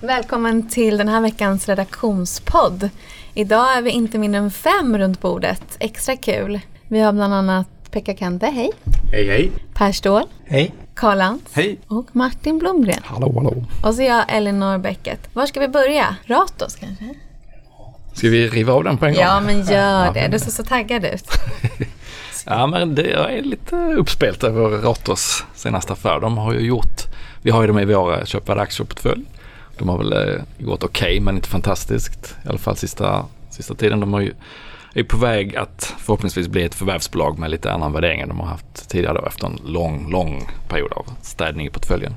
Välkommen till den här veckans redaktionspodd. Idag är vi inte mindre än fem runt bordet. Extra kul. Vi har bland annat Pekka Kante, hej. Hej hej. Per Ståhl. Hej. Karl Lantz. Hej. Och Martin Blomgren. Hallå, hallå. Och så jag, Elinor Bäcket. Var ska vi börja? Ratos kanske? Ska vi riva av den på en gång? Ja, men gör det. Du ser så taggad ut. ja, men det är lite uppspelt över Ratos senaste affär. De har ju gjort, vi har ju dem i vår köpvärda aktieportfölj. De har väl eh, gått okej okay, men inte fantastiskt. I alla fall sista, sista tiden. De har ju, är på väg att förhoppningsvis bli ett förvärvsbolag med lite annan värdering än de har haft tidigare då, efter en lång, lång period av städning i portföljen.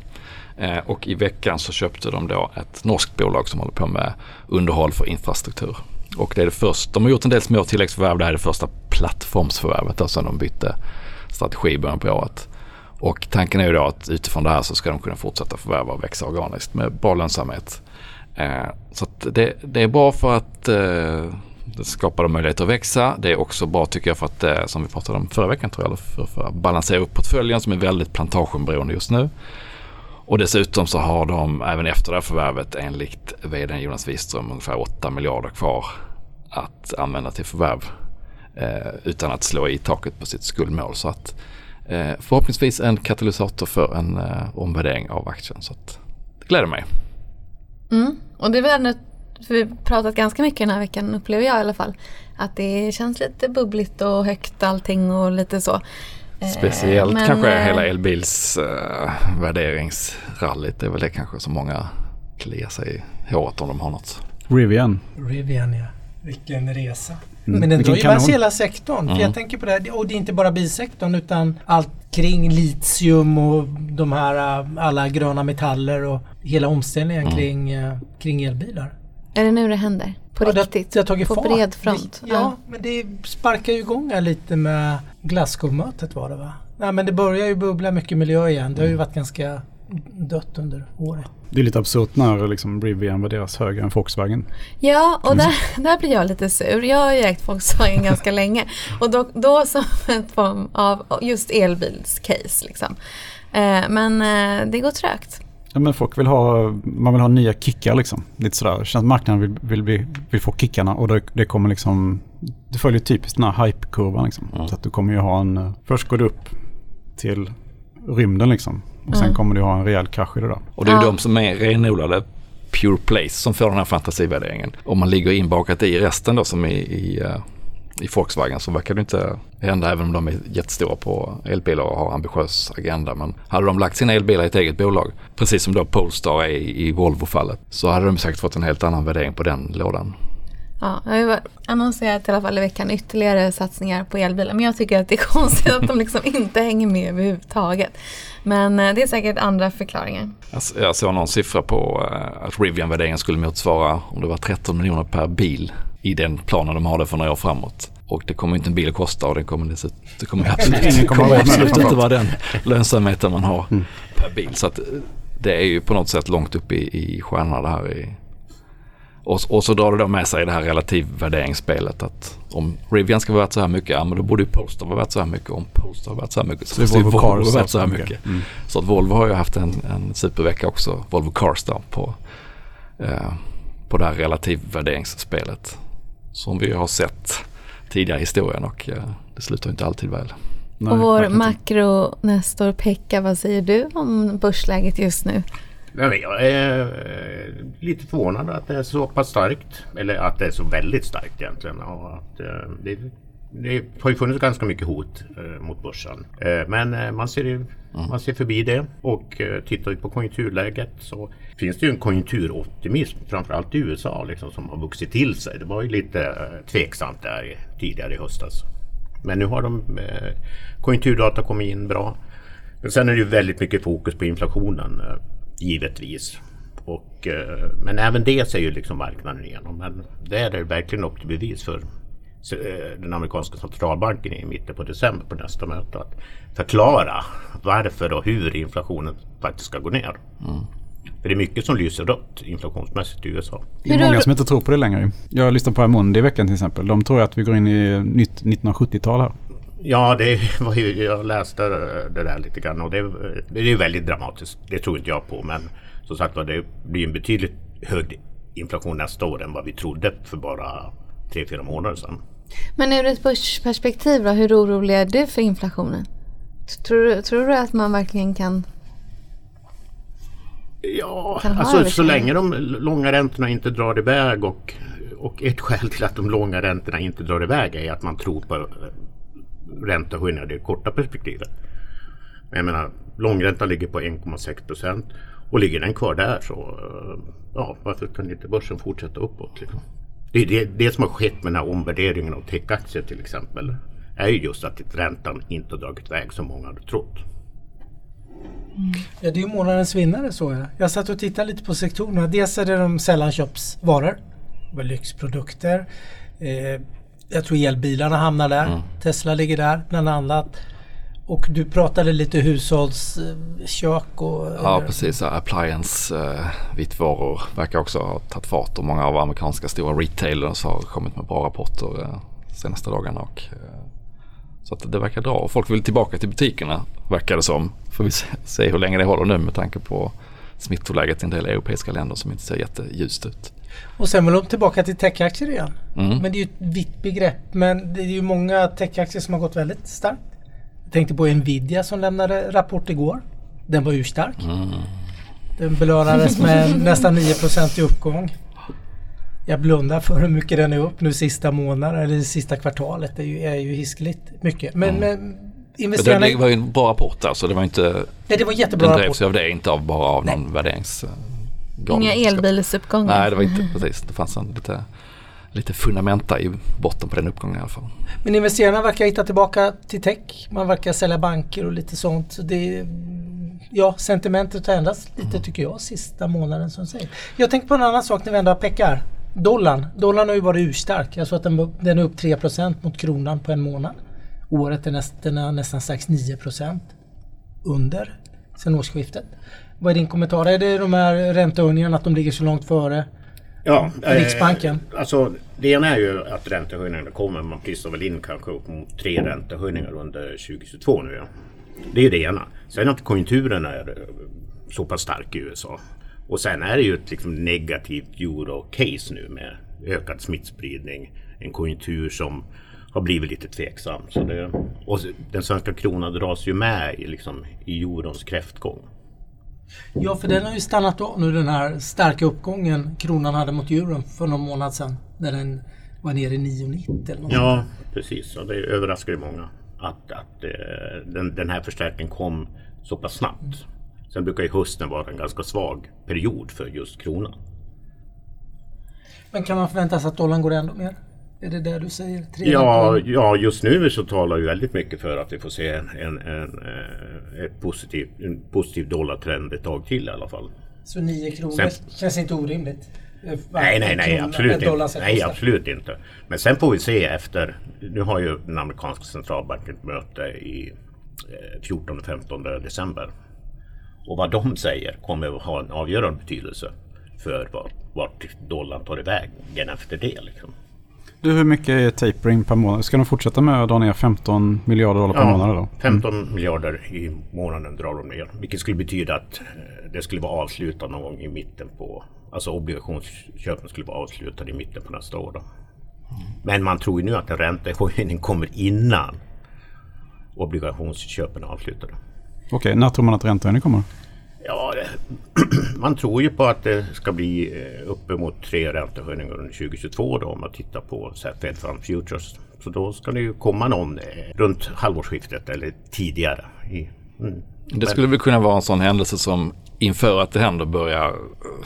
Eh, och i veckan så köpte de då ett norskt bolag som håller på med underhåll för infrastruktur. Och det är det första, de har gjort en del små tilläggsförvärv. Det här är det första plattformsförvärvet då, sen de bytte strategi i början på året. Och tanken är ju då att utifrån det här så ska de kunna fortsätta förvärva och växa organiskt med bra lönsamhet. Eh, så det, det, är bra för att eh, det skapar möjligheter att växa. Det är också bra tycker jag för att, eh, som vi pratade om förra veckan tror jag, för, för att balansera upp portföljen som är väldigt plantagenberoende just nu. Och dessutom så har de även efter det här förvärvet enligt vd Jonas Wiström ungefär 8 miljarder kvar att använda till förvärv eh, utan att slå i taket på sitt skuldmål. Så att förhoppningsvis en katalysator för en eh, omvärdering av aktien. Så att det gläder mig. Mm. Och det är väl för vi har pratat ganska mycket den här veckan upplever jag i alla fall. Att det känns lite bubbligt och högt allting och lite så. Eh, Speciellt Men, kanske äh, hela elbils äh, värderingsrallyt. Det är väl det kanske som många kliar sig i håret om de har något. Rivian. Rivian ja. Vilken resa. Mm. Men den drar ju med hela sektorn. Mm. För jag tänker på det här, och det är inte bara bilsektorn utan allt kring litium och de här alla gröna metaller och hela omställningen mm. kring, kring elbilar. Är det nu det händer? På ja, riktigt? Det, det har tagit på fart. bred front? Ja, ja, men det sparkar ju igång här lite med Glasgow-mötet var det va? Nej men det börjar ju bubbla mycket miljö igen. Det har ju varit ganska dött under året. Det är lite absurt när liksom Rivian värderas högre än Volkswagen. Ja, och där, där blir jag lite sur. Jag har ju ägt Volkswagen ganska länge. Och då, då som en form av just elbilscase liksom. Eh, men eh, det går trögt. Ja, men folk vill ha, man vill ha nya kickar liksom. Lite sådär. Det känns att marknaden vill, vill, vill, vill få kickarna och det, det, kommer liksom, det följer typiskt den här hype-kurvan liksom. Mm. Så att du kommer ju ha en, eh, först går du upp till rymden liksom. Och sen mm. kommer du ha en rejäl krasch i det där. Och det är ju ja. de som är renodlade pure place som får den här fantasivärderingen. Om man ligger inbakat i resten då som i, i uh i Volkswagen så verkar det inte hända även om de är jättestora på elbilar och har ambitiös agenda. Men hade de lagt sina elbilar i ett eget bolag, precis som då Polestar är i, i Volvo-fallet, så hade de säkert fått en helt annan värdering på den lådan. Ja, jag har annonserat i alla fall i veckan ytterligare satsningar på elbilar. Men jag tycker att det är konstigt att de liksom inte hänger med överhuvudtaget. Men eh, det är säkert andra förklaringar. Jag såg någon siffra på eh, att Rivian-värderingen skulle motsvara om det var 13 miljoner per bil i den planen de har det för några år framåt. Och det kommer inte en bil att kosta och det kommer, det, det kommer absolut, kommer absolut inte vara den lönsamheten man har mm. per bil. Så att det är ju på något sätt långt upp i, i stjärnorna det här. I, och, och, så drar det då med sig det här relativvärderingsspelet att om Rivian ska vara värt så här mycket, ja men då borde ju Polestar vara värt så här mycket. Om Polestar vara värt så här mycket så, måste ju Volvo vara värt så här mycket. Mm. Så att Volvo har ju haft en, en supervecka också, Volvo Cars då, på, eh, på det här relativvärderingsspelet. Som vi har sett tidigare i historien och eh, det slutar inte alltid väl. Nej, och vår makro Nestor Pekka, vad säger du om börsläget just nu? Jag är eh, lite förvånad att det är så pass starkt. Eller att det är så väldigt starkt egentligen. Och att eh, det, det har ju funnits ganska mycket hot mot börsen. Men man ser, mm. man ser förbi det och tittar på konjunkturläget så finns det ju en konjunkturoptimism framförallt i USA liksom, som har vuxit till sig. Det var ju lite tveksamt där tidigare i höstas. Men nu har de eh, konjunkturdata kommit in bra. Men sen är det ju väldigt mycket fokus på inflationen eh, givetvis. Och, eh, men även det ser ju liksom marknaden igenom. Men det är det verkligen upp till bevis för eh, den amerikanska centralbanken i mitten på december på nästa möte. Att förklara varför och hur inflationen faktiskt ska gå ner. Mm. För det är mycket som lyser rött inflationsmässigt i USA. Det är många som inte tror på det längre. Jag lyssnade på Amundi i veckan till exempel. De tror att vi går in i nytt 1970-tal här. Ja, det var ju, jag läste det där lite grann och det, det är ju väldigt dramatiskt. Det tror inte jag på men som sagt var det blir en betydligt hög inflation nästa år än vad vi trodde för bara tre, fyra månader sedan. Men ur ett börsperspektiv då, hur orolig är du för inflationen? Tror, tror du att man verkligen kan Ja, alltså så länge de långa räntorna inte drar iväg och, och ett skäl till att de långa räntorna inte drar iväg är att man tror på räntehöjningar i det korta perspektivet. Jag menar, långräntan ligger på 1,6 procent och ligger den kvar där så eh, ja, varför kan inte börsen fortsätta uppåt? Liksom? Det är det, det som har skett med den här omvärderingen av techaktier till exempel. Är ju just att räntan inte har dragit iväg som många hade trott. Mm. Ja, det är ju månadens vinnare så jag. Jag satt och tittade lite på sektorerna. Dels är det de sällanköpsvaror. Lyxprodukter. Eh, jag tror elbilarna hamnar där. Mm. Tesla ligger där bland annat. Och du pratade lite hushållskök och... Ja precis, appliance eh, vitvaror verkar också ha tagit fart och många av amerikanska stora retailers har kommit med bra rapporter eh, senaste dagarna. Och, eh, så att det verkar bra och folk vill tillbaka till butikerna verkar det som. Får vi se, se hur länge det håller nu med tanke på smittoläget i en del europeiska länder som inte ser jätteljust ut. Och sen vill de tillbaka till techaktier igen. Mm. Men det är ju ett vitt begrepp. Men det är ju många techaktier som har gått väldigt starkt. Jag tänkte på Nvidia som lämnade rapport igår. Den var urstark. Mm. Den belönades med nästan 9% i uppgång. Jag blundar för hur mycket den är upp nu sista månaden eller sista kvartalet. Det är ju, är ju hiskligt mycket. Men, mm. men investerarna... Det var ju en bra rapport alltså. Det var inte... Nej, det var jättebra den drevs av det, inte av bara av Nej. någon värderings... Inga elbilsuppgångar. Nej, det var inte precis. Det fanns en lite lite fundamenta i botten på den uppgången i alla fall. Men investerarna verkar hitta tillbaka till tech. Man verkar sälja banker och lite sånt. Så det, ja, sentimentet har ändrats lite mm. tycker jag sista månaden som säger. Jag tänker på en annan sak när vi ändå pekar. Dollarn. Dollarn har ju varit urstark. Jag såg att den, den är upp 3% mot kronan på en månad. Året är näst, den är nästan 9 under sen årsskiftet. Vad är din kommentar? Är det de här räntehöjningarna att de ligger så långt före? Ja, Riksbanken? Eh, alltså, det ena är ju att räntehöjningarna kommer. Man prisar väl in kanske upp mot tre räntehöjningar under 2022 nu. Ja. Det är det ena. Sen att konjunkturen är eh, så pass stark i USA. Och sen är det ju ett liksom negativt euro-case nu med ökad smittspridning. En konjunktur som har blivit lite tveksam. Så det, och den svenska kronan dras ju med i, liksom, i eurons kräftgång. Ja, för den har ju stannat av nu den här starka uppgången kronan hade mot euron för någon månad sedan. När den var nere i 9,90 eller något. Ja, precis. Och det överraskar ju många att, att eh, den, den, här förstärkningen kom så pass snabbt. Sen brukar ju hösten vara en ganska svag period för just kronan. Men kan man förvänta sig att dollarn går ännu mer? Är det det du säger? ja, ja, just nu så talar ju väldigt mycket för att vi får se en, en, en, eh, ett positiv, en positiv dollartrend ett tag till i alla fall. Så 9 kronor sen, känns inte orimligt? Nej, nej, nej, absolut inte. Nej, absolut inte. Men sen får vi se efter. Nu har ju den amerikanska centralbanken ett möte i 14-15 eh, december. Och vad de säger kommer att ha en avgörande betydelse för vart dollarn tar iväg efter det. Liksom. Du, hur mycket är tapering per månad? Ska de fortsätta med att dra ner 15 miljarder dollar per ja, månad? Då? 15 mm. miljarder i månaden drar de ner. Vilket skulle betyda att eh, det skulle vara avslutat någon gång i mitten på... Alltså obligationsköpen skulle vara avslutade i mitten på nästa år. Då. Men man tror ju nu att en räntehöjning kommer innan obligationsköpen är avslutade. Okej, okay, när tror man att räntehöjningen kommer? Det, man tror ju på att det ska bli eh, uppemot tre räntehöjningar under 2022 då om man tittar på Fed Fund Futures. Så då ska det ju komma någon eh, runt halvårsskiftet eller tidigare. I, mm. Det skulle väl kunna vara en sån händelse som inför att det händer börjar eh,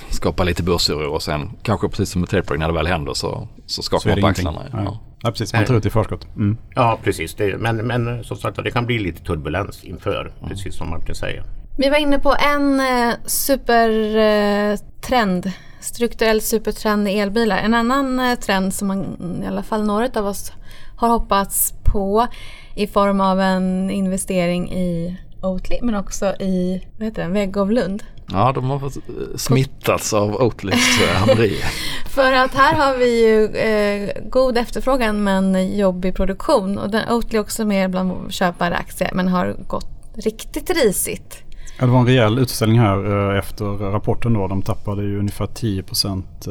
skapa lite börsoro och sen kanske precis som med tapering när det väl händer så, så skakar man på axlarna. Ja. ja. precis. Man tar ut i förskott. Mm. Ja, press. Det, men, men som sagt det kan bli lite turbulens inför, mm. precis som Martin säger. Vi var inne på en eh, supertrend, eh, strukturell supertrend i elbilar. En annan eh, trend som man, i alla fall några av oss har hoppats på i form av en investering i Oatly men också i vad heter den, Väggovlund. Ja, de har fått smittats av Oatlys haveri. För att här har vi ju eh, god efterfrågan men jobbig produktion och den, Oatly också med bland köpare aktier men har gått riktigt risigt. Ja, det var en rejäl utställning här efter rapporten då. De tappade ju ungefär 10 procent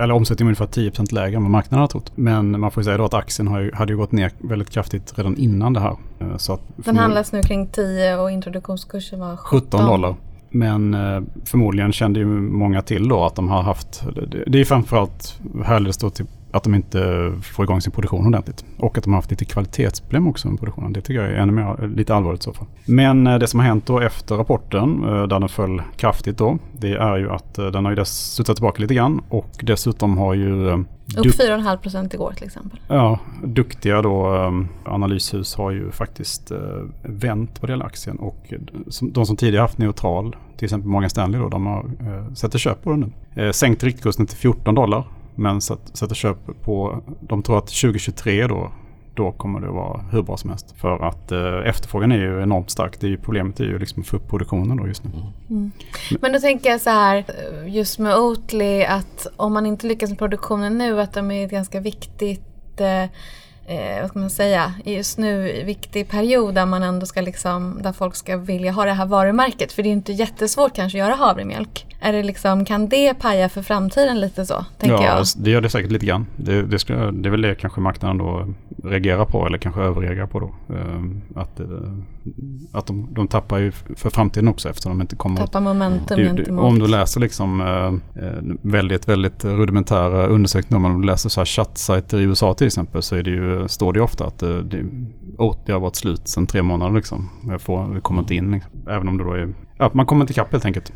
eller omsättningen ungefär 10 lägre än vad marknaden har trott. Men man får ju säga då att aktien har ju, hade ju gått ner väldigt kraftigt redan innan det här. Så att Den handlas nu kring 10 och introduktionskursen var 17. 17 dollar. Men eh, förmodligen kände ju många till då att de har haft, det, är framförallt härligt då till att de inte får igång sin produktion ordentligt. Och att de har haft lite kvalitetsproblem också med produktionen. Det tycker jag är ännu mer, lite allvarligt i så fall. Men eh, det som har hänt då efter rapporten, eh, där den föll kraftigt då, det är ju att eh, den har ju studsat tillbaka lite grann och dessutom har ju... Upp 4,5 procent igår till exempel. Ja, duktiga då analyshus har ju faktiskt vänt det gäller aktien och de som tidigare haft neutral, till exempel Morgan Stanley då, de har sätter köp på den nu. Sänkt riktkursen till 14 dollar men sätter köp på, de tror att 2023 då, då kommer det vara hur bra som helst. För att eh, efterfrågan är ju enormt stark. Det är ju, problemet är ju liksom att få upp produktionen då just nu. Mm. mm. Men då tänker jag så här, just med Oatly, att om man inte lyckas med produktionen nu, att de är ett ganska viktigt eh, eh, vad ska man säga, just nu viktig period där man ändå ska liksom, där folk ska vilja ha det här varumärket. För det är inte jättesvårt kanske att göra havremjölk. Är det liksom, kan det paja för framtiden lite så? Tänker ja, jag. det gör det säkert lite grann. Det, det, ska, det är väl det kanske marknaden då reagerar på eller kanske överreagerar på då. Ehm, att, eh, att de, de tappar ju för framtiden också eftersom de inte kommer... Tappar momentum det, gentemot. Om du läser liksom äh, väldigt, väldigt rudimentära undersökningar. Om du läser så här chattsajter i USA till exempel så är det ju, står det ofta att det, det har varit slut sedan tre månader liksom. Jag får, vi kommer inte in liksom. Även om det då är... Ja, man kommer inte ikapp helt enkelt.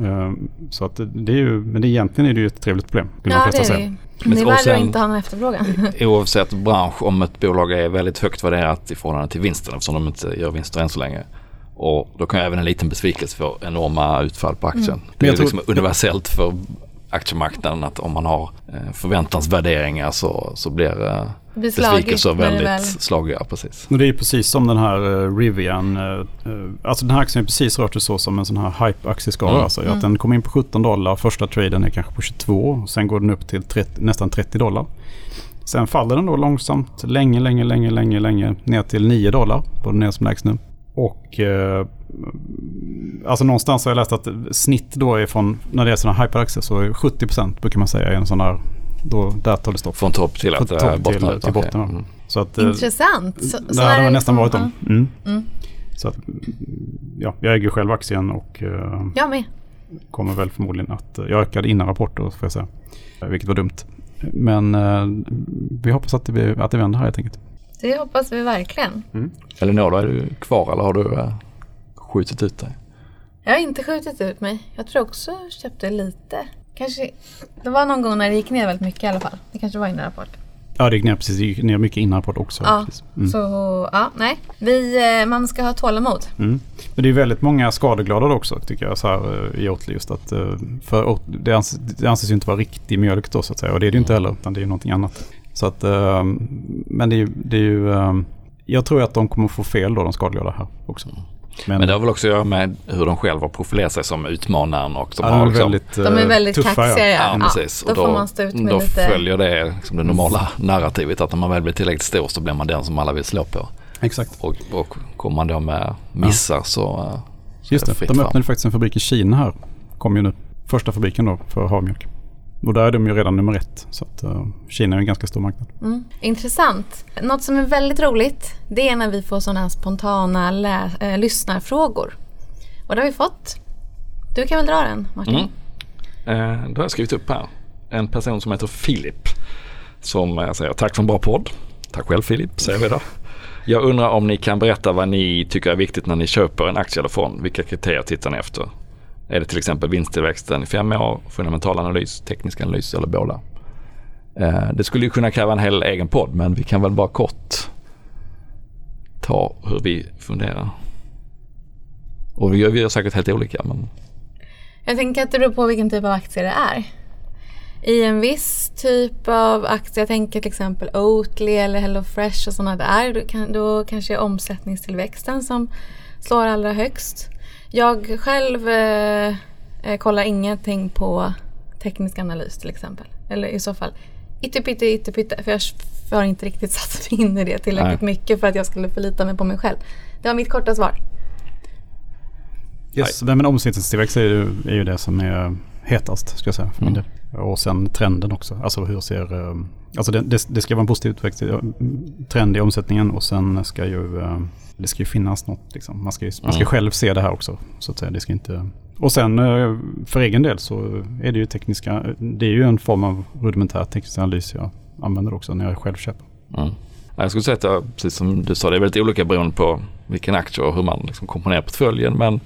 Ehm, så att det är ju, men det egentligen är det ju ett trevligt problem. Ja, det är det ju. Det är värre att inte ha någon efterfrågan. Oavsett bransch, om ett bolag är väldigt högt värderat i förhållande till vinsten eftersom de inte gör vinster än så länge. Och då kan även en liten besvikelse få enorma utfall på aktien. Mm. Det är liksom universellt för aktiemarknaden att om man har eh, förväntansvärderingar så, så blir eh, besvikelser väldigt väl... slagiga. Precis. Och det är precis som den här uh, Rivian. Uh, alltså den här aktien är precis rört sig så som en sån här hype-aktieskala. Mm. Alltså, mm. Att den kommer in på 17 dollar, första traden är kanske på 22. Sen går den upp till 30, nästan 30 dollar. Sen faller den då långsamt länge, länge, länge, länge, länge ner till 9 dollar på den är som lägst nu. Och eh, alltså någonstans har jag läst att snitt då är från när det är sådana hyperaktier så är 70% brukar man säga är en sån där då, där tar det stopp. Från topp till att topp bottna till, till botten. Okay. Mm. Så att, eh, Intressant. Så, så har det nästan varit om. Mm. Mm. Så att, ja, jag äger själv aktien och uh, jag med. kommer väl förmodligen att, jag ökade innan rapporter får jag säga. Vilket var dumt. Men vi hoppas att det, att det vänder här helt enkelt. Det hoppas vi verkligen. Mm. Elinor, är du kvar eller har du skjutit ut dig? Jag har inte skjutit ut mig. Jag tror också jag köpte lite. Kanske, det var någon gång när det gick ner väldigt mycket i alla fall. Det kanske var innan rapport. Ja, det gick ner precis. Det gick ner mycket innan rapport också. Ja, mm. så ja, nej. Vi, eh, man ska ha tålamod. Mm. Men det är väldigt många skadeglada också tycker jag så här, eh, i Oatly. Just att, eh, för det, anses, det anses ju inte vara riktig mjölk då så att säga. Och det är det ju inte heller. Utan det är ju någonting annat. Så att, men det är ju, det är ju jag tror att de kommer få fel då, de skadeglada här också. Men, men det har väl också att göra med hur de själva profilerar sig som utmanaren. Och de, ja, har liksom, väldigt, de är väldigt tuffa, kaxiga. Ja. Ja, precis. då, och då får man stå ut med då lite... följer det liksom det normala narrativet att när man väl blir tillräckligt stor så blir man den som alla vill slå på. Exakt. Och, och kommer man då med missar så, så Just det, de öppnade fram. faktiskt en fabrik i Kina här. Kom ju nu. Första fabriken då för havmjölk. Och där är de ju redan nummer ett. Så att, uh, Kina är en ganska stor marknad. Mm. Intressant. Något som är väldigt roligt det är när vi får sådana här spontana lä- äh, lyssnarfrågor. Och det har vi fått. Du kan väl dra den Martin? Mm. Eh, då har jag skrivit upp här. En person som heter Filip. Som eh, säger tack för en bra podd. Tack själv Filip säger vi då. Jag undrar om ni kan berätta vad ni tycker är viktigt när ni köper en aktie eller fond. Vilka kriterier tittar ni efter? Är det till exempel vinsttillväxten i fem år, fundamental analys, teknisk analys eller båda? Eh, det skulle ju kunna kräva en hel egen podd men vi kan väl bara kort ta hur vi funderar. Och vi gör, vi gör säkert helt olika. Men... Jag tänker att det beror på vilken typ av aktie det är. I en viss typ av aktie, jag tänker till exempel Oatly eller HelloFresh och sådana där, då, kan, då kanske är omsättningstillväxten som slår allra högst. Jag själv eh, eh, kollar ingenting på teknisk analys till exempel. Eller i så fall ytterpytte, ytterpytte. För jag har inte riktigt satt mig in i det tillräckligt Nej. mycket för att jag skulle förlita mig på mig själv. Det var mitt korta svar. Yes, men omsättningstillväxt är ju, är ju det som är hetast ska jag säga för min mm. del. Och sen trenden också. Alltså hur ser... Eh, alltså det, det, det ska vara en positiv utveckling, trend i omsättningen och sen ska ju... Det ska ju finnas något liksom. Man ska, man ska mm. själv se det här också. Så att säga. Det ska inte... Och sen eh, för egen del så är det ju tekniska... Det är ju en form av rudimentär teknisk analys jag använder också när jag själv köper. Mm. Jag skulle säga att, precis som du sa, det är väldigt olika beroende på vilken aktie och hur man liksom komponerar portföljen. Men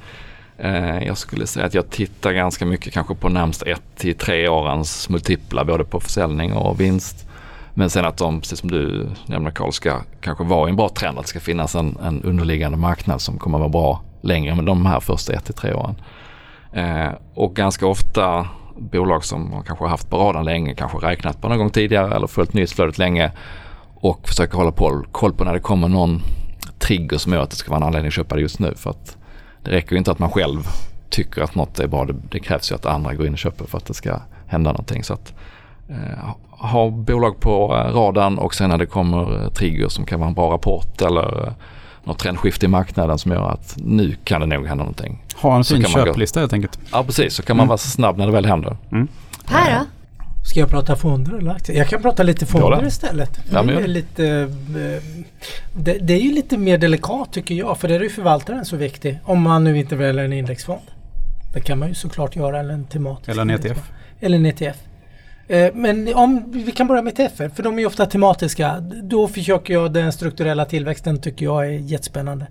eh, jag skulle säga att jag tittar ganska mycket kanske på närmast ett till tre årens multipla både på försäljning och vinst. Men sen att de, precis som du nämner Carl, ska kanske vara i en bra trend. Att det ska finnas en, en underliggande marknad som kommer att vara bra längre än de här första ett till tre åren. Eh, och ganska ofta bolag som kanske har haft på radarn länge, kanske räknat på någon gång tidigare eller följt nyhetsflödet länge och försöker hålla på, koll på när det kommer någon trigger som gör att det ska vara en anledning att köpa det just nu. För att det räcker ju inte att man själv tycker att något är bra. Det, det krävs ju att andra går in och köper för att det ska hända någonting. Så att ha bolag på eh, radarn och sen när det kommer eh, trigger som kan vara en bra rapport eller eh, något trendskifte i marknaden som gör att nu kan det nog hända någonting. Ha en fin köplista helt enkelt. Ja precis, så kan man mm. vara snabb när det väl händer. Mm. Här då? Ska jag prata fonder eller aktier? Jag kan prata lite fonder istället. Ja, det, är lite, det, det, är ju lite mer delikat tycker jag för där är ju förvaltaren så viktig. Om man nu inte väljer en indexfond. Det kan man ju såklart göra eller en tematisk. Eller en ETF. Eller en ETF. Eh, men om vi kan börja med ETF, för de är ofta tematiska. Då försöker jag den strukturella tillväxten tycker jag är jättespännande.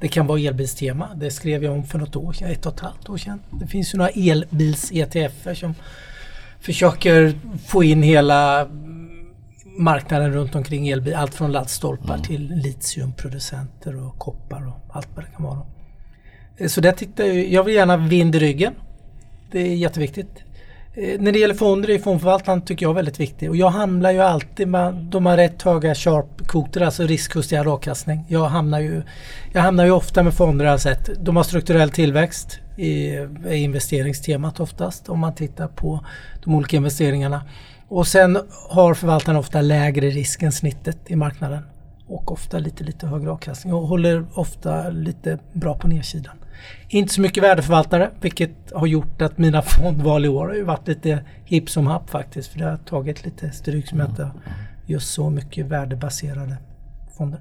Det kan vara elbilstema. Det skrev jag om för något år sedan, ett och ett halvt år sedan. Det finns ju några elbils-ETFer som försöker få in hela marknaden runt omkring elbil. Allt från laddstolpar mm. till litiumproducenter och koppar och allt vad det kan vara. Eh, så där tittar jag, jag vill gärna vind i ryggen. Det är jätteviktigt. Eh, när det gäller fonder är fondförvaltaren tycker jag är väldigt viktig och jag hamnar ju alltid med, de har rätt höga sharp-kvoter, alltså riskjusterad avkastning. Jag hamnar ju, jag hamnar ju ofta med fonder jag har sett. De har strukturell tillväxt i, i investeringstemat oftast om man tittar på de olika investeringarna. Och sen har förvaltaren ofta lägre risk än snittet i marknaden och ofta lite, lite högre avkastning och håller ofta lite bra på nedsidan. Inte så mycket värdeförvaltare vilket har gjort att mina fondval i år har ju varit lite hipp som happ faktiskt. För det har tagit lite stryk som jag inte just så mycket värdebaserade fonder.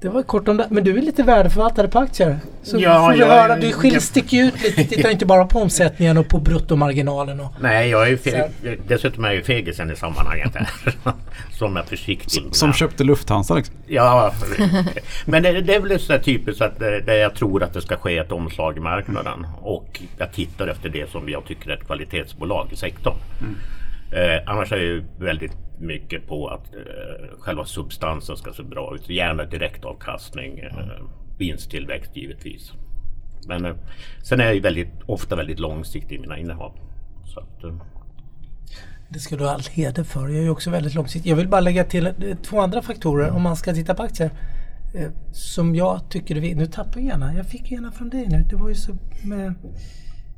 Det var kort om det. Men du är lite värdeförvaltare på aktier. Så ja, får vi jag, höra. Du skil, sticker ut lite. Tittar inte bara på omsättningen och på bruttomarginalen. Och, Nej, jag är fe- dessutom är jag ju fegisen i sammanhanget. som är försiktig. Som, som köpte Lufthansa liksom. Ja, men det, det är väl så typiskt att det, det jag tror att det ska ske ett omslag i marknaden. Och jag tittar efter det som jag tycker är ett kvalitetsbolag i sektorn. Mm. Eh, annars är jag ju väldigt mycket på att eh, själva substansen ska se bra ut. Gärna direktavkastning, eh, vinsttillväxt givetvis. Men eh, sen är jag ju väldigt, ofta väldigt långsiktig i mina innehav. Så att, eh. Det ska du ha all heder för. Jag är ju också väldigt långsiktig. Jag vill bara lägga till eh, två andra faktorer om man ska titta på aktier. Eh, som jag tycker är Nu tappar jag gärna. Jag fick gärna från dig nu. Det var ju så med...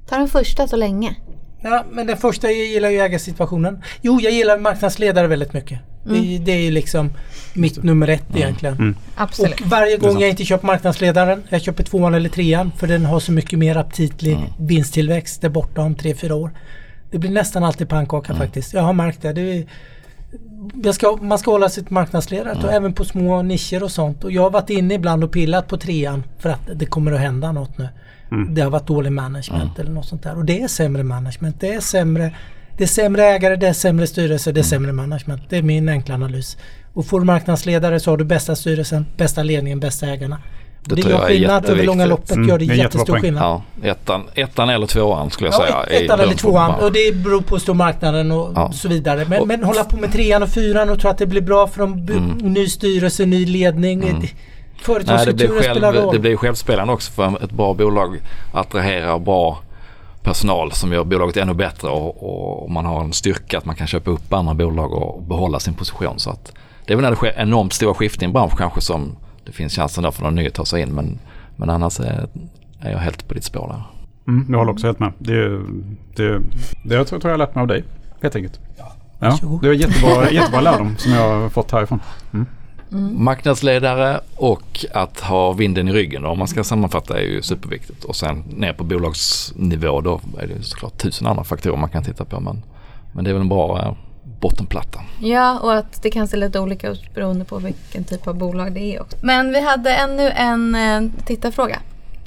Ta den första så länge. Ja, men den första, jag gillar ju ägarsituationen. Jo, jag gillar marknadsledare väldigt mycket. Mm. Det, det, är ju liksom mitt nummer ett mm. egentligen. Mm. Absolut. Och varje gång jag inte köper marknadsledaren, jag köper tvåan eller trean för den har så mycket mer aptitlig mm. vinsttillväxt där borta om tre, fyra år. Det blir nästan alltid pannkaka mm. faktiskt. Jag har märkt det. det är, ska, man ska hålla sitt marknadsledare mm. och även på små nischer och sånt. Och jag har varit inne ibland och pillat på trean för att det kommer att hända något nu. Mm. Det har varit dålig management eller något sånt där. Och det är sämre management. Det är sämre, det är sämre ägare, det är sämre styrelse, det är mm. sämre management. Det är min enkla analys. Och får du marknadsledare så har du bästa styrelsen, bästa ledningen, bästa ägarna. Det, det gör skillnad över långa loppet. Mm. Gör det, jättestor skillnad. Ja, ettan, ettan eller tvåan skulle jag ja, säga. Ettan eller tvåan och det beror på stormarknaden och ja. så vidare. Men, och, men hålla på med trean och fyran och tro att det blir bra från mm. ny styrelse, ny ledning. Mm. Företagskulturen spelar roll. Det blir självspelande också för ett bra bolag attraherar bra personal som gör bolaget ännu bättre och, och man har en styrka att man kan köpa upp andra bolag och behålla sin position. Så att det är väl när det sker enormt stora skiften i en bransch kanske som det finns chansen där för någon ny att ta sig in. Men, men annars är, är jag helt på ditt spår där. Mm, jag håller också helt med. Det, det, det jag tror jag har lärt mig av dig helt enkelt. Ja, ja, det var jättebra, jättebra lärdom som jag har fått härifrån. Mm. Mm. Marknadsledare och att ha vinden i ryggen om man ska sammanfatta är ju superviktigt. Och sen ner på bolagsnivå då är det såklart tusen andra faktorer man kan titta på. Men, men det är väl en bra eh, bottenplatta. Ja, och att det kan se lite olika ut beroende på vilken typ av bolag det är också. Men vi hade ännu en eh, tittarfråga,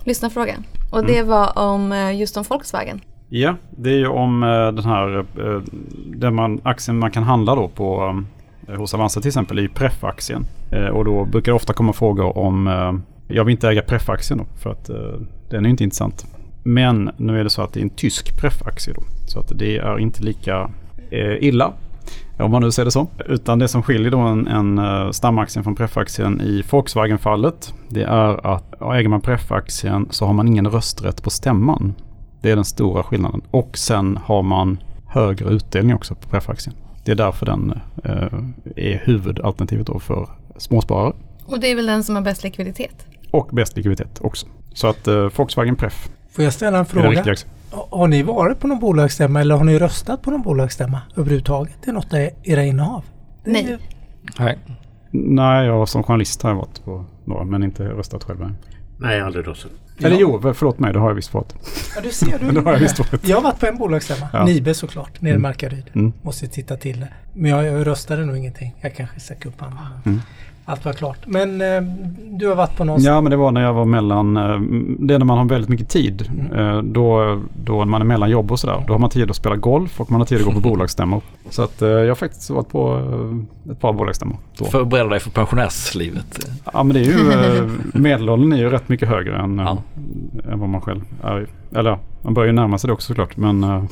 lyssnarfråga. Och det mm. var om eh, just om Volkswagen. Ja, det är ju om den här den man, aktien man kan handla då på Eh, hos Avanza till exempel i ju preffaktien. Eh, och då brukar det ofta komma frågor om eh, jag vill inte äga preffaktien då för att den är inte intressant. Men nu är det så att det är en tysk preffaktie. då. Så att det är inte lika illa om man nu ser det så. Utan det som skiljer då en, en stamaktien från preffaktien i Volkswagen-fallet det är att äger man preffaktien så har man ingen rösträtt på stämman. Det är den stora skillnaden. Och sen har man högre utdelning också på preffaktien. Det är därför den uh, är huvudalternativet då för småsparare. Och det är väl den som har bäst likviditet? Och bäst likviditet också. Så att uh, Volkswagen Preff. Får jag ställa en fråga? Har ni varit på någon bolagsstämma eller har ni röstat på någon bolagsstämma överhuvudtaget? Det är något av era innehav? Nej. Nej. Nej, jag som journalist har jag varit på några men inte röstat själv. Nej, jag har aldrig röstat. Ja. Eller jo, förlåt mig, det har jag visst fått. Ja, du ser. Du, det har jag visst fått. Jag har varit på en bolagsstämma. Ja. Nibe såklart, nere i mm. Markaryd. Mm. Måste titta till det. Men jag, jag röstade nog ingenting. Jag kanske sträcker upp handen. Mm allt var klart. Men eh, du har varit på någon... Ja, men det var när jag var mellan... Eh, det är när man har väldigt mycket tid. Mm. Eh, då, då när man är mellan jobb och sådär. Då har man tid att spela golf och man har tid att gå på bolagsstämmor. Så att eh, jag har faktiskt varit på eh, ett par bolagsstämmor. Förbereda dig för pensionärslivet. Ja, men det är ju... Eh, medelåldern är ju rätt mycket högre än, ja. Än vad man själv är. Eller man börjar ju närma sig det också såklart. Men...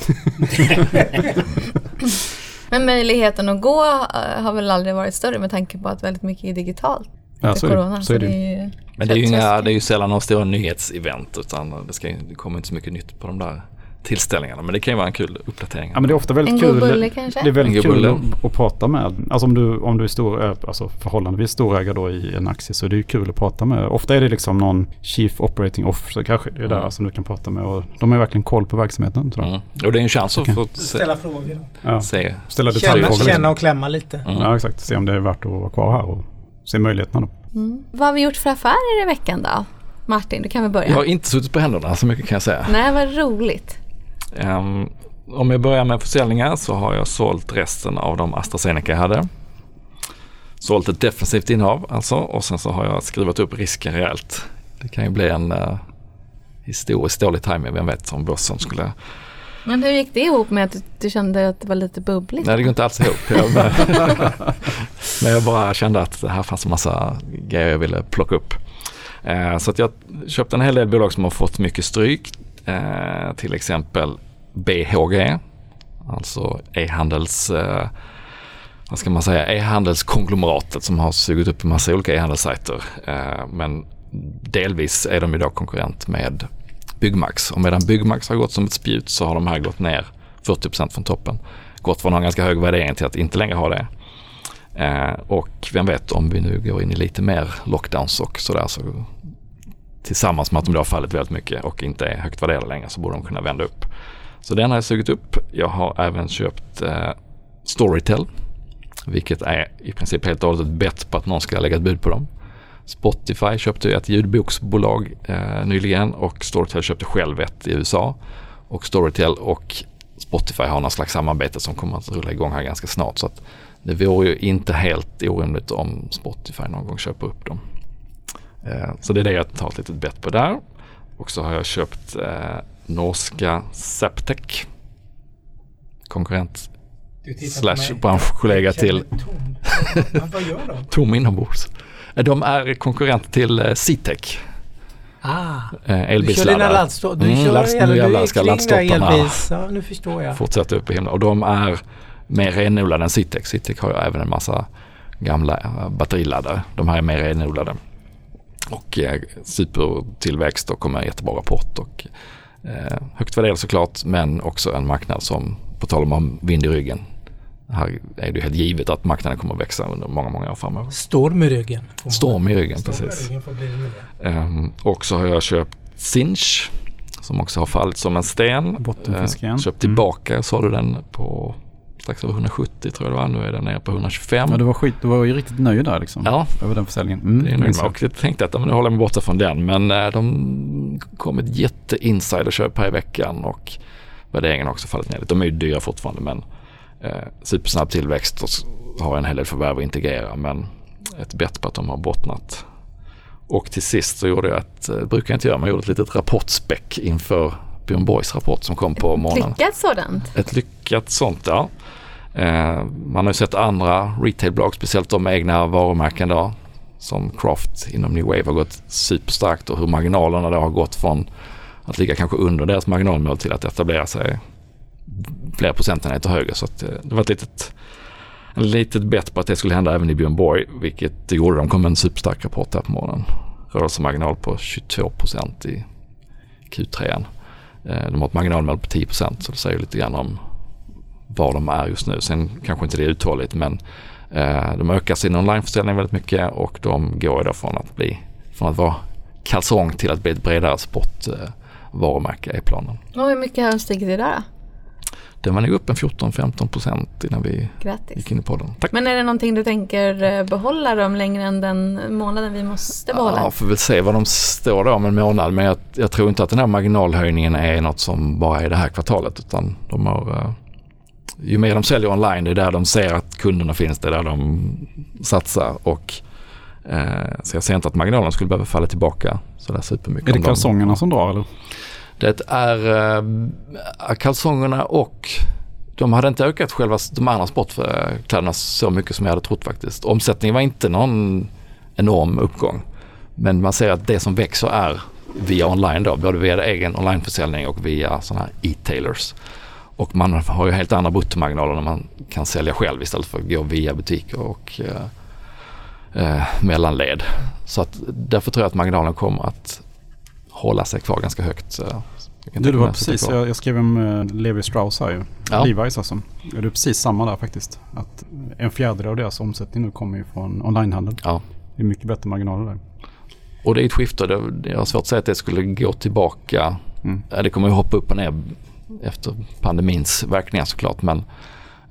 Men möjligheten att gå eh, har väl aldrig varit större med tanke på att väldigt mycket är digitalt. Ja, så, corona, är det. Så är det. är ju Men det är ju, inga, det är ju sällan några stora nyhetsevent utan det, ska, det kommer inte så mycket nytt på de där tillställningarna. Men det kan ju vara en kul uppdatering. Ja men det är ofta väldigt en kul. Bulle, kanske? Det är väldigt kul att, att, prata med. Alltså om du, om du är stor, eh, alltså förhållandevis storägare då i en aktie så är det ju kul att prata med. Ofta är det liksom någon Chief Operating Officer kanske. Det är där mm. som du kan prata med. Och de har verkligen koll på verksamheten. Tror jag. Mm. Och det är en chans att få ställa frågor. Ja. Se. Ställa detaljfrågor. Känna, känna och klämma lite. Mm. Ja exakt. Se om det är värt att vara kvar här och se möjligheterna då. Mm. Vad har vi gjort för affärer i veckan då? Martin, du kan väl börja? Jag har inte suttit på händerna så mycket kan jag säga. Nej, vad roligt. Um, om jag börjar med försäljningar så har jag sålt resten av de AstraZeneca jag hade. Sålt ett defensivt innehav alltså och sen så har jag skrivit upp risken rejält. Det kan ju bli en uh, historiskt dålig timing, vem vet om börsen skulle men hur gick det ihop med att du, kände att det var lite bubbligt? Nej, det går inte alls ihop. Jag men jag bara kände att det här fanns en massa grejer jag ville plocka upp. Eh, så att jag köpte en hel del bolag som har fått mycket stryk. Eh, till exempel BHG, alltså e-handels eh, vad ska man säga, e-handelskonglomeratet som har sugit upp en massa olika e-handelssajter. Eh, men delvis är de idag konkurrent med Byggmax och medan Byggmax har gått som ett spjut så har de här gått ner 40% från toppen. Gått från att ha en ganska hög värdering till att inte längre ha det. Eh, och vem vet om vi nu går in i lite mer lockdowns och sådär så tillsammans med att de då har fallit väldigt mycket och inte är högt värderade längre så borde de kunna vända upp. Så den har jag sugit upp. Jag har även köpt eh, Storytel. Vilket är i princip helt och hållet ett bett på att någon ska lägga ett bud på dem. Spotify köpte ett ljudboksbolag eh, nyligen och Storytel köpte själv ett i USA. Och Storytel och Spotify har någon slags samarbete som kommer att rulla igång här ganska snart. Så att det vore ju inte helt orimligt om Spotify någon gång köper upp dem. Eh, så det är det jag tar ett litet bett på där. Och så har jag köpt eh, norska Septec. Konkurrent slash branschkollega till... Tom. Vad gör de? Tom inombords. Eh, de är konkurrent till Citec. Ah, elbilsladdare. Du kör dina. Du mm, last, nu jävlar ska laddstolparna ja, nu förstår jag. fortsätta upp i himlen. Och de är mer renodlade än Citec. Citec har ju även en massa gamla batteriladdare. De här är mer renodlade och eh, supertillväxt och kommer en jättebra rapport. Och, eh, högt värderad såklart men också en marknad som, på tal om att ha vind i ryggen, här är det helt givet att marknaden kommer att växa under många, många år framöver. Storm i ryggen. Storm i ryggen, Storm precis. I ryggen um, och så har jag köpt Sinch som också har fallit som en sten. Bottenfisk igen. Uh, köpt tillbaka, mm. sa du den på strax över 170 tror jag det var. Nu är den nere på 125. Ja, du var, skit, du var ju riktigt nöjd där liksom. Ja. Över den försäljningen. Mm, det är nöjd Och jag tänkte att nu håller jag mig borta från den. Men äh, de kom ett jätte-insiderköp här i veckan och värderingen har också fallit ner lite. De är ju dyra fortfarande men eh, supersnabb tillväxt och har en hel del förvärv att integrera. Men ett bett på att de har bottnat. Och till sist så gjorde jag ett, det brukar jag inte göra, men jag gjorde ett litet rapportspäck inför Björn Borgs rapport som kom på morgonen. Ett lyckat sådant? Ett lyckat sånt, ja. Eh, man har ju sett andra retailbolag, speciellt de med egna varumärken då, som Craft inom New Wave har gått superstarkt och hur marginalerna då har gått från att ligga kanske under deras marginalmål till att etablera sig flera procentenheter högre. Så eh, det var ett litet, en litet bett på att det skulle hända även i Björn Borg, vilket det gjorde. De kom med en superstark rapport här på morgonen. Rörelsemarginal på 22 procent i Q3. Eh, de har ett marginalmål på 10 procent så det säger lite grann om var de är just nu. Sen kanske inte det är uthålligt men eh, de ökar sin onlineförsäljning väldigt mycket och de går då från att bli från att vara kalsong till att bli ett bredare sportvarumärke eh, i planen. Och hur mycket har de stigit idag då? Den var nog upp en 14-15 procent innan vi Grattis. gick in i podden. Tack. Men är det någonting du tänker eh, behålla dem längre än den månaden vi måste behålla? Ja, får väl se vad de står då om en månad. Men jag, jag, tror inte att den här marginalhöjningen är något som bara är det här kvartalet. Utan de har, uh, ju mer de säljer online, det är där de ser att kunderna finns, det är där de satsar. Och, uh, så jag ser inte att marginalen skulle behöva falla tillbaka sådär supermycket. Är det kalsongerna som drar eller? Det är äh, kalsongerna och de hade inte ökat själva de andra sportkläderna så mycket som jag hade trott faktiskt. Omsättningen var inte någon enorm uppgång. Men man ser att det som växer är via online då, både via egen onlineförsäljning och via sådana här e-tailers. Och man har ju helt andra bruttomarginaler när man kan sälja själv istället för att gå via butiker och eh, eh, mellanled. Så att därför tror jag att marginalen kommer att hålla sig kvar ganska högt. Du, det var precis, jag, jag, skrev om uh, Levi Strauss här ju. Ja. Levi's alltså. Det är precis samma där faktiskt. Att en fjärdedel av deras omsättning nu kommer ju från onlinehandel. Ja. Det är mycket bättre marginaler där. Och det är ett skifte. Det, jag har svårt att säga att det skulle gå tillbaka. Mm. Det kommer ju hoppa upp och ner efter pandemins verkningar såklart. Men,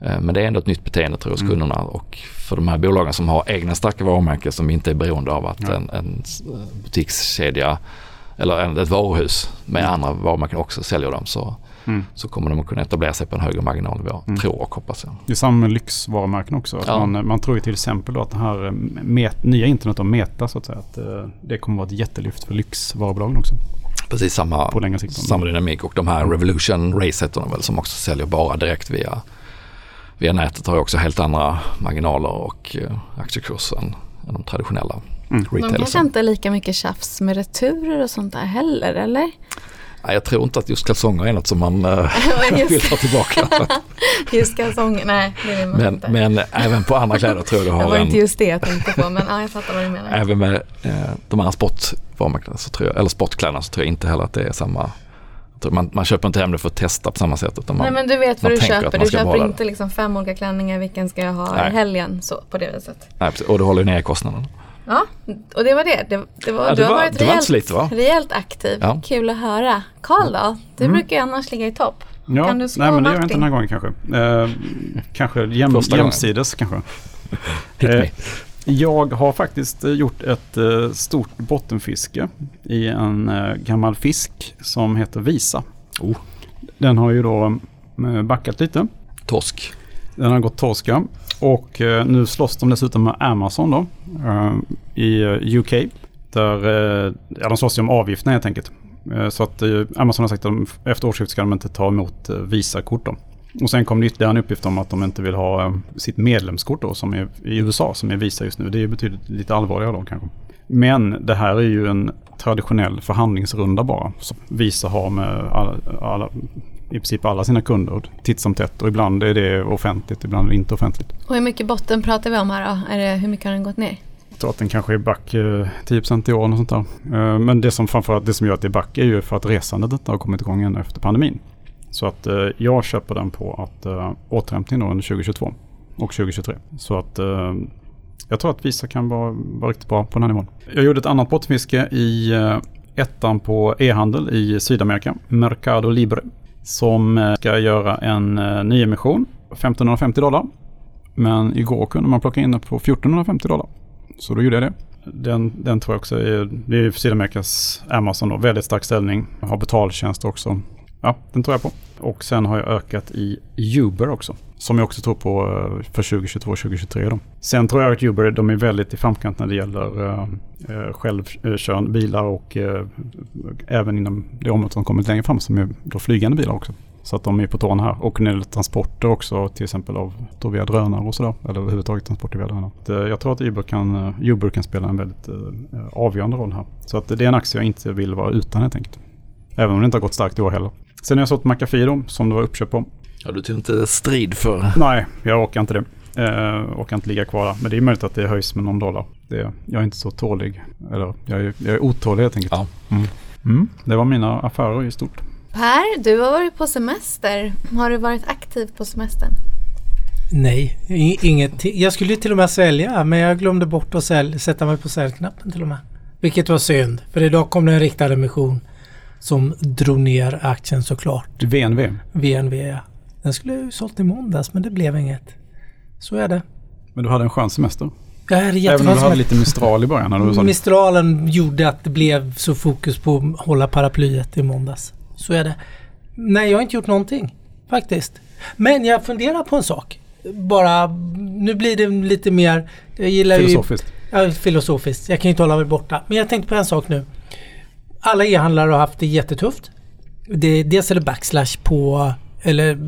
eh, men det är ändå ett nytt beteende tror jag hos mm. kunderna. Och för de här bolagen som har egna starka varumärken som inte är beroende av att ja. en, en butikskedja eller ett varuhus med mm. andra varumärken också säljer dem så, mm. så kommer de att kunna etablera sig på en högre marginalnivå, mm. tror och hoppas jag. Det är samma med lyxvarumärken också. Ja. Man, man tror ju till exempel att det här eh, met, nya internet och Meta så att säga, att eh, det kommer att vara ett jättelyft för lyxvarubolagen också. Precis samma, på längre sikt. samma dynamik och de här Revolution Race heter de väl som också säljer bara direkt via, via nätet har ju också helt andra marginaler och aktiekurser än, än de traditionella Mm. De kanske inte är lika mycket tjafs med returer och sånt där heller, eller? Nej, jag tror inte att just kalsonger är något som man äh, vill ta tillbaka. just kalsonger, nej det vill man men, inte. Men även på andra kläder tror jag du har Det var en, inte just det jag tänkte på, men ja, jag fattar vad du menar. Även med eh, de andra sportvarumärkena, eller sportkläderna, så tror jag inte heller att det är samma man, man, köper inte hem det för att testa på samma sätt. Utan man, Nej men du vet vad du köper. Du köper inte liksom fem olika klänningar, vilken ska jag ha i helgen så, på det viset. Nej, precis. och du håller ner kostnaden. Ja, och det var det. det, det var, ja, det du har var, varit rejält, slit, rejält aktiv. Ja. Kul att höra. Karl då? Du mm. brukar ju annars ligga i topp. Ja, kan du nej men det gör jag inte den här gången kanske. Eh, kanske jäm, jämsides kanske. eh, jag har faktiskt eh, gjort ett eh, stort bottenfiske i en eh, gammal fisk som heter Visa. Oh. Den har ju då eh, backat lite. Torsk. Den har gått torska. Och eh, nu slåss de dessutom med Amazon då eh, i eh, UK. Där, eh, ja, de slåss ju om avgifterna helt enkelt. Eh, så att Amazon har sagt att de, efter årsskiftet ska de inte ta emot Visakort då. Och sen kom det ytterligare en uppgift om att de inte vill ha sitt medlemskort då som är i USA som är Visa just nu. Det är betydligt lite allvarligare då kanske. Men det här är ju en traditionell förhandlingsrunda bara. Som Visa har med alla, alla i princip alla sina kunder titt som tätt och ibland är det offentligt, ibland är det inte offentligt. Och hur mycket botten pratar vi om här då? Är det, hur mycket har den gått ner? Jag tror att den kanske är back 10% eh, i år och sånt där. Eh, men det som framförallt det som gör att det är back är ju för att resandet inte har kommit igång än efter pandemin. Så att eh, jag köper den på att återhämtning då under 2022 och 2023. Så att jag tror att Visa kan vara, vara riktigt bra på den här nivån. Jag gjorde ett annat bottenfiske i ettan på e-handel i Sydamerika, Mercado Libre som eh, ska göra en eh, nyemission nyemission 1550 dollar. Men igår kunde man plocka in den på 1450 dollar. Så då gjorde jag det. Den, den tror jag också är, det är Sydamerikas Amazon då, väldigt stark ställning. Har betaltjänst också. Ja, den tror jag på. Och sen har jag ökat i Uber också. Som jag också tror på eh, för 2022-2023 Sen tror jag att Uber de är väldigt i framkant när det gäller eh, eh självkörande bilar och eh, även inom det området som kommit längre fram som är då flygande bilar också. Så att de är på tårna här. Och när det gäller transporter också till exempel av då via drönare och sådär. Eller överhuvudtaget transporter via drönare. Jag tror att Uber kan, eh, Uber kan spela en väldigt avgörande roll här. Så att det är en aktie jag inte vill vara utan helt enkelt. Även om det inte har gått starkt i år heller. Sen har jag sålt McAfee då, som det var uppköp på. Ja, du tog inte strid för? Nej, jag orkar inte det. Uh, orkar inte ligga kvar där. Men det är möjligt att det höjs med någon dollar. Det, jag är inte så tålig. Eller jag är, jag är otålig helt enkelt. Ja. Mm. Mm, det var mina affärer i stort. Per, du har varit på semester. Har du varit aktiv på semestern? Nej, inget. Jag skulle till och med sälja men jag glömde bort att sälj, sätta mig på säljknappen till och med. Vilket var synd för idag kom det en riktad emission som drog ner aktien såklart. VNV? VNV ja. Den skulle jag ju sålt i måndags men det blev inget. Så är det. Men du hade en skön semester? Jag hade Även om du hade lite Mistral i början? När du Mistralen gjorde att det blev så fokus på att hålla paraplyet i måndags. Så är det. Nej, jag har inte gjort någonting faktiskt. Men jag funderar på en sak. Bara, nu blir det lite mer... Jag gillar filosofiskt. Ju, ja, filosofiskt. Jag kan ju inte hålla mig borta. Men jag tänkte på en sak nu. Alla e-handlare har haft det jättetufft. Det, dels är det backslash på eller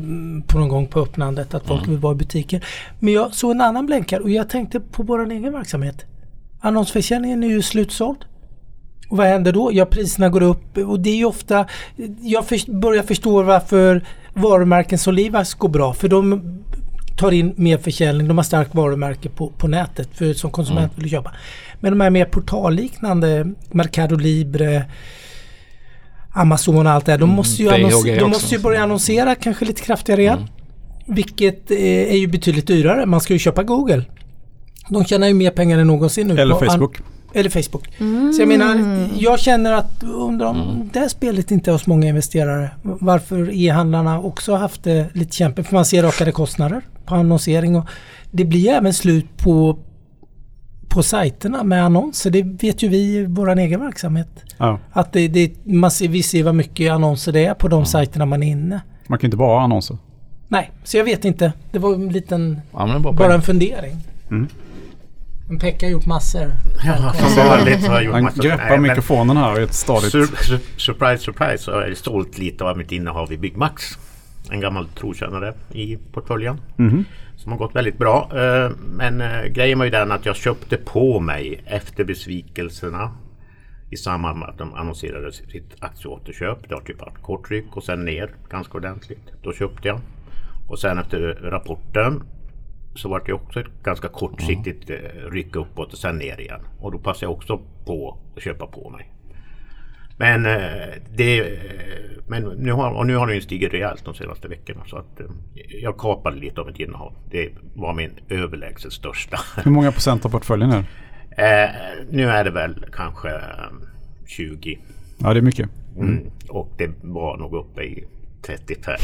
på någon gång på öppnandet att folk mm. vill vara i butiker. Men jag såg en annan blänkare och jag tänkte på vår egen verksamhet. Annonsförsäljningen är ju slutsåld. Och vad händer då? Ja, priserna går upp och det är ju ofta... Jag för, börjar förstå varför varumärken som Livas går bra. För de tar in mer försäljning. De har starkt varumärke på, på nätet för som konsument mm. vill köpa. Men de här mer portalliknande Mercado Libre Amazon och allt det här. De mm, måste ju, annons- de måste ju börja annonsera kanske lite kraftigare igen. Mm. Vilket eh, är ju betydligt dyrare. Man ska ju köpa Google. De tjänar ju mer pengar än någonsin nu. Eller Facebook. Eller Facebook. Mm. Så jag menar, jag känner att undrar om mm. det här spelet inte är hos många investerare. Varför e-handlarna också har haft det lite kämpigt. För man ser ökade kostnader på annonsering. Och det blir även slut på på sajterna med annonser. Det vet ju vi i vår egen verksamhet. Ja. Att det, det, man ser, vi ser vad mycket annonser det är på de ja. sajterna man är inne. Man kan inte bara ha annonser. Nej, så jag vet inte. Det var en liten... Ja, bara en fundering. Mm. Men Pekka har gjort massor. Ja, vanligt har jag gjort Han massor. greppar Nej, mikrofonen här i ett stadigt... Sur, sur, surprise, surprise. Så jag är stolt lite av mitt innehav i Byggmax. En gammal trotjänare i portföljen. Mm. Som har gått väldigt bra. Eh, men eh, grejen var ju den att jag köpte på mig efter besvikelserna i samband med att de annonserade sitt aktieåterköp. Det har typ varit kort ryck och sen ner ganska ordentligt. Då köpte jag. Och sen efter rapporten så var det också ett ganska kortsiktigt mm. ryck uppåt och sen ner igen. Och då passade jag också på att köpa på mig. Men, eh, det, men nu, har, och nu har den stigit rejält de senaste veckorna. Så att eh, jag kapade lite av mitt innehav. Det var min överlägset största. Hur många procent av portföljen är? Eh, nu är det väl kanske 20. Ja, det är mycket. Mm. Mm. Och det var nog uppe i 35.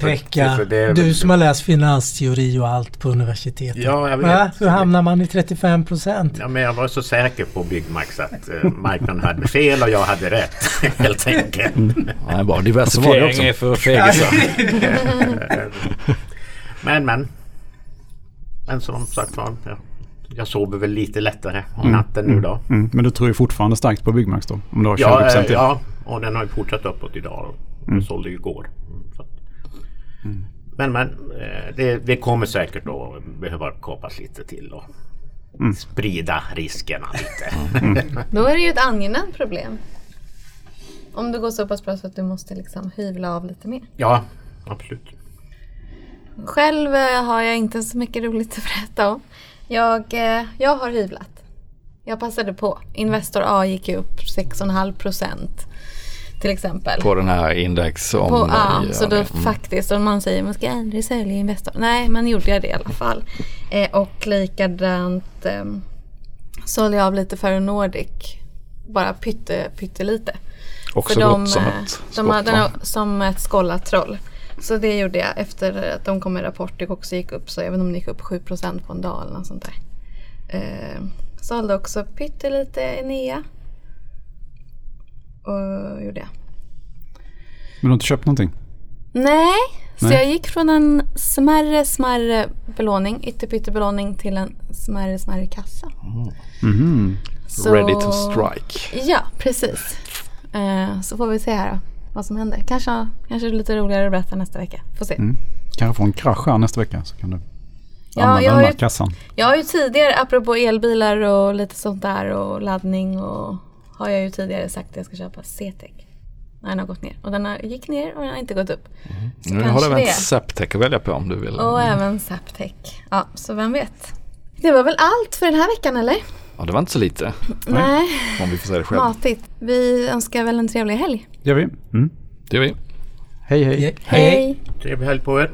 Pekka, du som har läst finansteori och allt på universitetet. Ja, jag vet. Hur hamnar man i 35 procent? Ja, men jag var så säker på Byggmax att uh, marknaden hade fel och jag hade rätt. Helt enkelt. Mm. Ja, bara diversifiering är för fegisar. men, men. Men som sagt var. Ja jag sover väl lite lättare om mm. natten nu då. Mm. Men du tror ju fortfarande starkt på Byggmax då? Om du har 20% ja, äh, ja, och den har ju fortsatt uppåt idag. Mm. sålde ju igår. Mm. Men men eh, det, det, kommer säkert att behöva kapas lite till och mm. sprida riskerna lite. Mm. Då är det ju ett angenämt problem. Om det går så pass bra så att du måste liksom hyvla av lite mer. Ja, absolut. Själv eh, har jag inte så mycket roligt att berätta om. Jag, eh, jag har hyvlat. Jag passade på. Investor A gick upp 6,5 procent till exempel. På den här index om... På, ja, så då mm. faktiskt om man säger man ska aldrig sälja Investor. Nej, men gjorde jag det i alla fall. Eh, och likadant eh, sålde jag av lite för Nordic. Bara pytte, pyttelite. Också för de, som ett de, skott, de, Som ett skållat troll. Så det gjorde jag efter att de kom med rapport. Det också gick upp så även om det gick upp 7% på en dag eller något sånt där. Eh, sålde också pyttelite Enea. Och gjorde jag. Men du har inte köpt någonting? Nej, så jag gick från en smärre, smärre belåning, ytterpyttebelåning till en smärre, smärre kassa. Mhm. Så- Ready to strike. Ja, precis. Eh, så får vi se här då, vad som händer. Kanske, kanske det lite roligare att berätta nästa vecka. Får se. Mm. Kanske få en krasch här nästa vecka så kan du Ja, använda jag den där ju- kassan. Jag har ju tidigare, apropå elbilar och lite sånt där och laddning och har jag ju tidigare sagt att jag ska köpa C-Tech. När den har gått ner. Och den har, gick ner och den har inte gått upp. Så Nu har du även det. Zaptec att välja på om du vill. Och även Zaptec. Ja, så vem vet. Det var väl allt för den här veckan eller? Ja, det var inte så lite Nej, om vi får säga det själv. matigt. Vi önskar väl en trevlig helg. gör vi. Mm. Det gör vi. Hej hej. Hej. Hej. Trevlig helg på er.